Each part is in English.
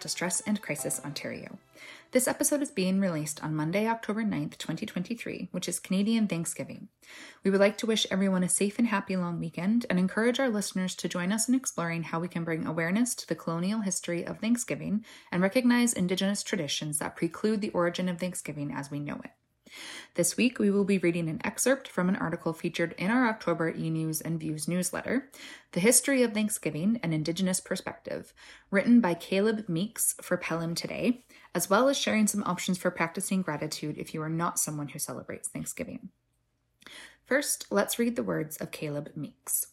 Distress and Crisis Ontario. This episode is being released on Monday, October 9th, 2023, which is Canadian Thanksgiving. We would like to wish everyone a safe and happy long weekend and encourage our listeners to join us in exploring how we can bring awareness to the colonial history of Thanksgiving and recognize Indigenous traditions that preclude the origin of Thanksgiving as we know it. This week, we will be reading an excerpt from an article featured in our October e News and Views newsletter The History of Thanksgiving An Indigenous Perspective, written by Kaleeb Meeks for Pelham Today, as well as sharing some options for practicing gratitude if you are not someone who celebrates Thanksgiving. First, let's read the words of Kaleeb Meeks.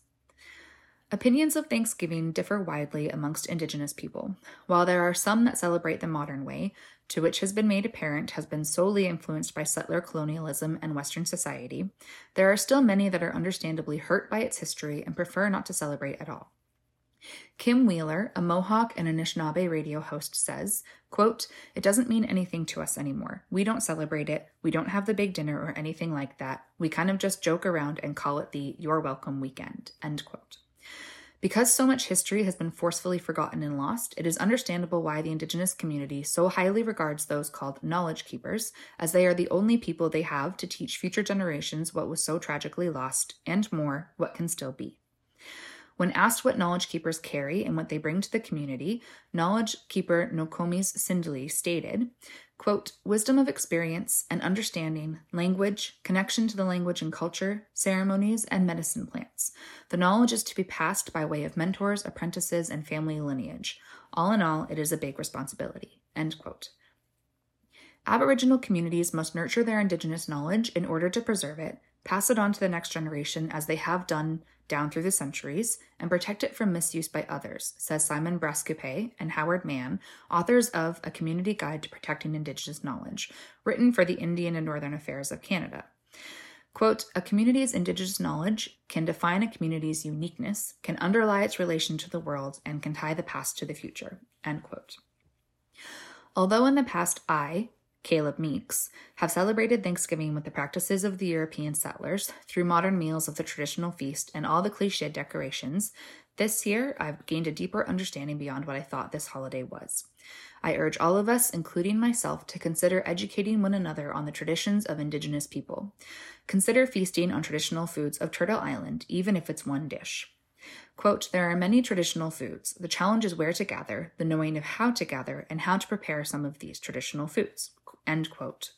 Opinions of Thanksgiving differ widely amongst Indigenous people. While there are some that celebrate the modern way, to which has been made apparent has been solely influenced by settler colonialism and Western society, there are still many that are understandably hurt by its history and prefer not to celebrate at all. Kim Wheeler, a Mohawk and Anishinaabe radio host, says, quote, It doesn't mean anything to us anymore. We don't celebrate it. We don't have the big dinner or anything like that. We kind of just joke around and call it the You're Welcome weekend. End quote. Because so much history has been forcefully forgotten and lost, it is understandable why the Indigenous community so highly regards those called knowledge keepers, as they are the only people they have to teach future generations what was so tragically lost, and more, what can still be. When asked what knowledge keepers carry and what they bring to the community, knowledge keeper Nokomis Sindli stated, quote, wisdom of experience and understanding, language, connection to the language and culture, ceremonies, and medicine plants. The knowledge is to be passed by way of mentors, apprentices, and family lineage. All in all, it is a big responsibility. End quote. Aboriginal communities must nurture their Indigenous knowledge in order to preserve it, pass it on to the next generation as they have done down through the centuries, and protect it from misuse by others, says Simon Brascoupé and Howard Mann, authors of A Community Guide to Protecting Indigenous Knowledge, written for the Indian and Northern Affairs of Canada. Quote, a community's Indigenous knowledge can define a community's uniqueness, can underlie its relation to the world, and can tie the past to the future. End quote. Although in the past I, Kaleeb Meeks, have celebrated Thanksgiving with the practices of the European settlers through modern meals of the traditional feast and all the cliched decorations, this year I've gained a deeper understanding beyond what I thought this holiday was. I urge all of us, including myself, to consider educating one another on the traditions of Indigenous people. Consider feasting on traditional foods of Turtle Island, even if it's one dish. Quote, there are many traditional foods. The challenge is where to gather, the knowing of how to gather, and how to prepare some of these traditional foods. End quote.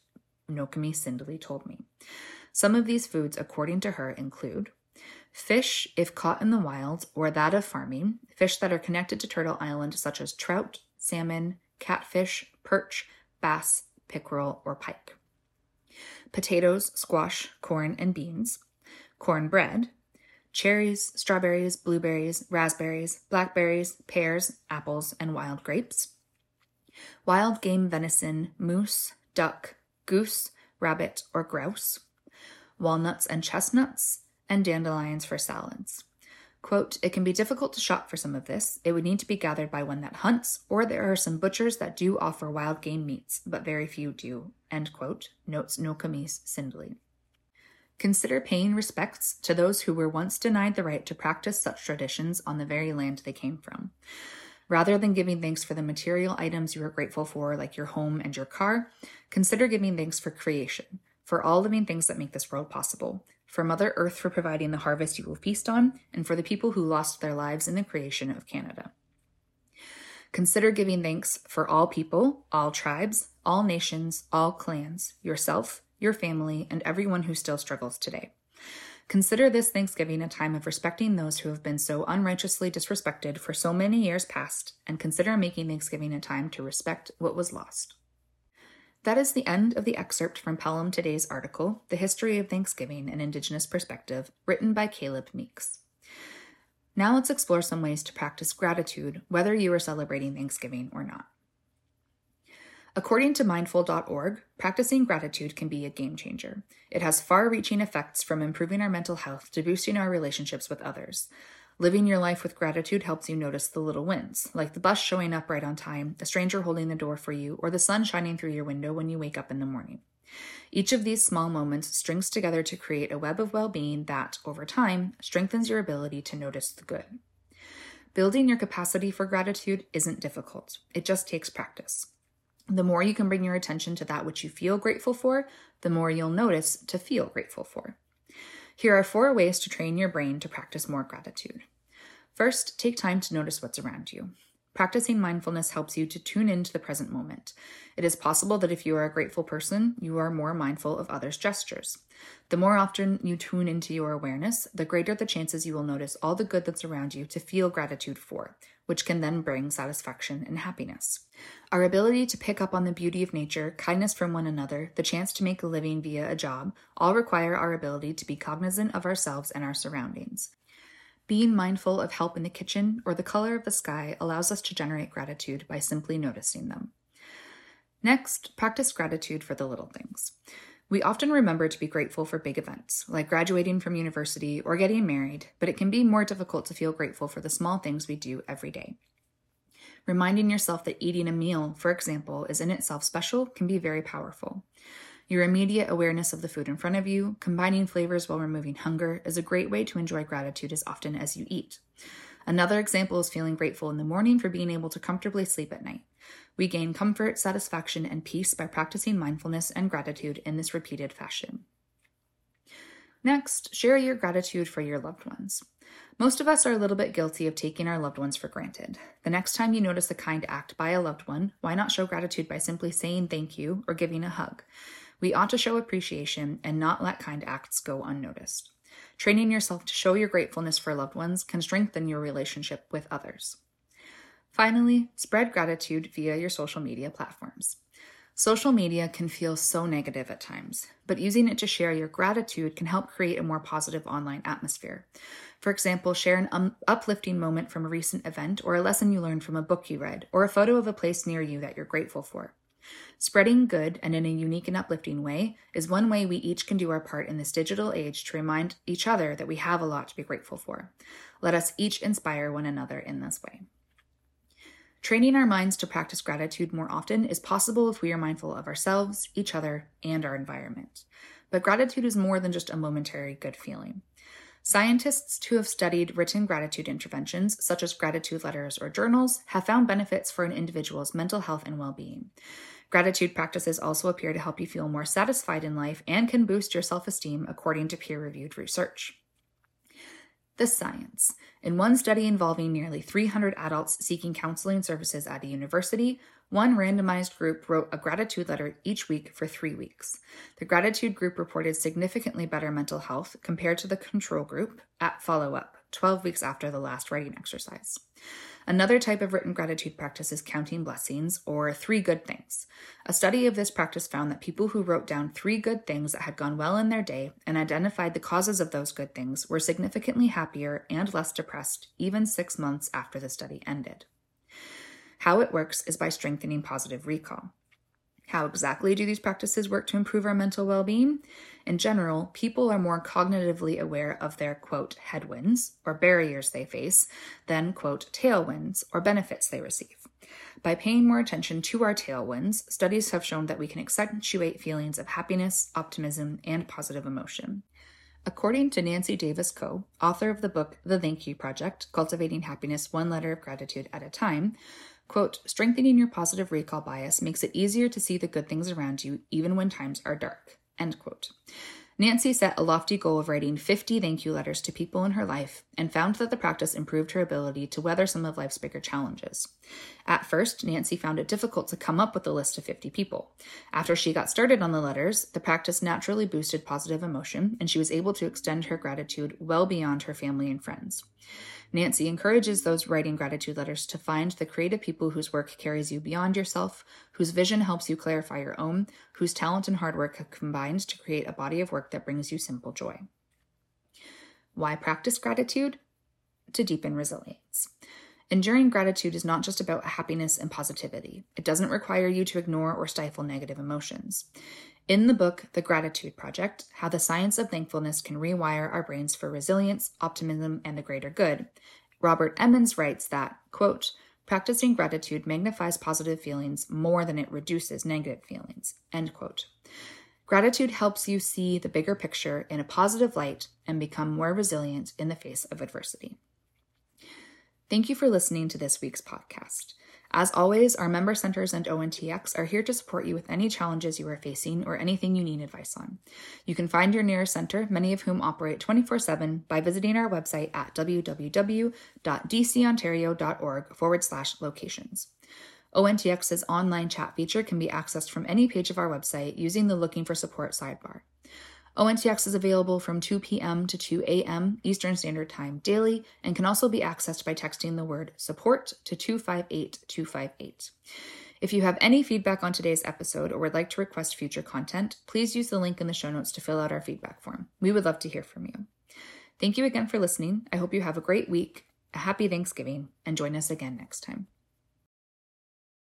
Sindley told me. Some of these foods, according to her, include fish, if caught in the wild, or that of farming, fish that are connected to Turtle Island, such as trout, salmon, catfish, perch, bass, pickerel, or pike. Potatoes, squash, corn, and beans. Cornbread, cherries, strawberries, blueberries, raspberries, blackberries, pears, apples, and wild grapes. Wild game venison, moose, duck, goose, rabbit, or grouse. Walnuts and chestnuts, and dandelions for salads. Quote, it can be difficult to shop for some of this. It would need to be gathered by one that hunts, or there are some butchers that do offer wild game meats, but very few do. End quote, notes Nokomis Sindley. Consider paying respects to those who were once denied the right to practice such traditions on the very land they came from. Rather than giving thanks for the material items you are grateful for, like your home and your car, consider giving thanks for creation, for all living things that make this world possible, for Mother Earth for providing the harvest you will feast on, and for the people who lost their lives in the creation of Canada. Consider giving thanks for all people, all tribes, all nations, all clans, yourself, your family, and everyone who still struggles today. Consider this Thanksgiving a time of respecting those who have been so unrighteously disrespected for so many years past, and consider making Thanksgiving a time to respect what was lost. That is the end of the excerpt from Pelham Today's article, The History of Thanksgiving An Indigenous Perspective, written by Kaleeb Meeks. Now let's explore some ways to practice gratitude, whether you are celebrating Thanksgiving or not. According to mindful.org, practicing gratitude can be a game changer. It has far reaching effects from improving our mental health to boosting our relationships with others. Living your life with gratitude helps you notice the little wins, like the bus showing up right on time, a stranger holding the door for you, or the sun shining through your window when you wake up in the morning. Each of these small moments strings together to create a web of well being that, over time, strengthens your ability to notice the good. Building your capacity for gratitude isn't difficult, it just takes practice. The more you can bring your attention to that which you feel grateful for, the more you'll notice to feel grateful for. Here are four ways to train your brain to practice more gratitude. First, take time to notice what's around you. Practicing mindfulness helps you to tune into the present moment. It is possible that if you are a grateful person, you are more mindful of others' gestures. The more often you tune into your awareness, the greater the chances you will notice all the good that's around you to feel gratitude for, which can then bring satisfaction and happiness. Our ability to pick up on the beauty of nature, kindness from one another, the chance to make a living via a job, all require our ability to be cognizant of ourselves and our surroundings. Being mindful of help in the kitchen or the color of the sky allows us to generate gratitude by simply noticing them. Next, practice gratitude for the little things. We often remember to be grateful for big events, like graduating from university or getting married, but it can be more difficult to feel grateful for the small things we do every day. Reminding yourself that eating a meal, for example, is in itself special can be very powerful. Your immediate awareness of the food in front of you, combining flavors while removing hunger, is a great way to enjoy gratitude as often as you eat. Another example is feeling grateful in the morning for being able to comfortably sleep at night. We gain comfort, satisfaction, and peace by practicing mindfulness and gratitude in this repeated fashion. Next, share your gratitude for your loved ones. Most of us are a little bit guilty of taking our loved ones for granted. The next time you notice a kind act by a loved one, why not show gratitude by simply saying thank you or giving a hug? We ought to show appreciation and not let kind acts go unnoticed. Training yourself to show your gratefulness for loved ones can strengthen your relationship with others. Finally, spread gratitude via your social media platforms. Social media can feel so negative at times, but using it to share your gratitude can help create a more positive online atmosphere. For example, share an um, uplifting moment from a recent event or a lesson you learned from a book you read, or a photo of a place near you that you're grateful for. Spreading good and in a unique and uplifting way is one way we each can do our part in this digital age to remind each other that we have a lot to be grateful for. Let us each inspire one another in this way. Training our minds to practice gratitude more often is possible if we are mindful of ourselves, each other, and our environment. But gratitude is more than just a momentary good feeling. Scientists who have studied written gratitude interventions, such as gratitude letters or journals, have found benefits for an individual's mental health and well being. Gratitude practices also appear to help you feel more satisfied in life and can boost your self esteem, according to peer reviewed research. The science. In one study involving nearly 300 adults seeking counseling services at a university, one randomized group wrote a gratitude letter each week for three weeks. The gratitude group reported significantly better mental health compared to the control group at follow up, 12 weeks after the last writing exercise. Another type of written gratitude practice is counting blessings, or three good things. A study of this practice found that people who wrote down three good things that had gone well in their day and identified the causes of those good things were significantly happier and less depressed, even six months after the study ended. How it works is by strengthening positive recall. How exactly do these practices work to improve our mental well being? In general, people are more cognitively aware of their quote headwinds or barriers they face than quote tailwinds or benefits they receive. By paying more attention to our tailwinds, studies have shown that we can accentuate feelings of happiness, optimism, and positive emotion. According to Nancy Davis Kho, author of the book The Thank You Project Cultivating Happiness One Letter of Gratitude at a Time, Quote, strengthening your positive recall bias makes it easier to see the good things around you even when times are dark. End quote. Nancy set a lofty goal of writing 50 thank you letters to people in her life and found that the practice improved her ability to weather some of life's bigger challenges. At first, Nancy found it difficult to come up with a list of 50 people. After she got started on the letters, the practice naturally boosted positive emotion and she was able to extend her gratitude well beyond her family and friends. Nancy encourages those writing gratitude letters to find the creative people whose work carries you beyond yourself, whose vision helps you clarify your own, whose talent and hard work have combined to create a body of work that brings you simple joy. Why practice gratitude? To deepen resilience. Enduring gratitude is not just about happiness and positivity. It doesn't require you to ignore or stifle negative emotions. In the book, The Gratitude Project How the Science of Thankfulness Can Rewire Our Brains for Resilience, Optimism, and the Greater Good, Robert Emmons writes that, quote, practicing gratitude magnifies positive feelings more than it reduces negative feelings, end quote. Gratitude helps you see the bigger picture in a positive light and become more resilient in the face of adversity. Thank you for listening to this week's podcast. As always, our member centers and ONTX are here to support you with any challenges you are facing or anything you need advice on. You can find your nearest center, many of whom operate 24 7, by visiting our website at www.dcontario.org forward slash locations. ONTX's online chat feature can be accessed from any page of our website using the Looking for Support sidebar. ONTX is available from 2 p.m. to 2 a.m. Eastern Standard Time daily and can also be accessed by texting the word support to 258 258. If you have any feedback on today's episode or would like to request future content, please use the link in the show notes to fill out our feedback form. We would love to hear from you. Thank you again for listening. I hope you have a great week, a happy Thanksgiving, and join us again next time.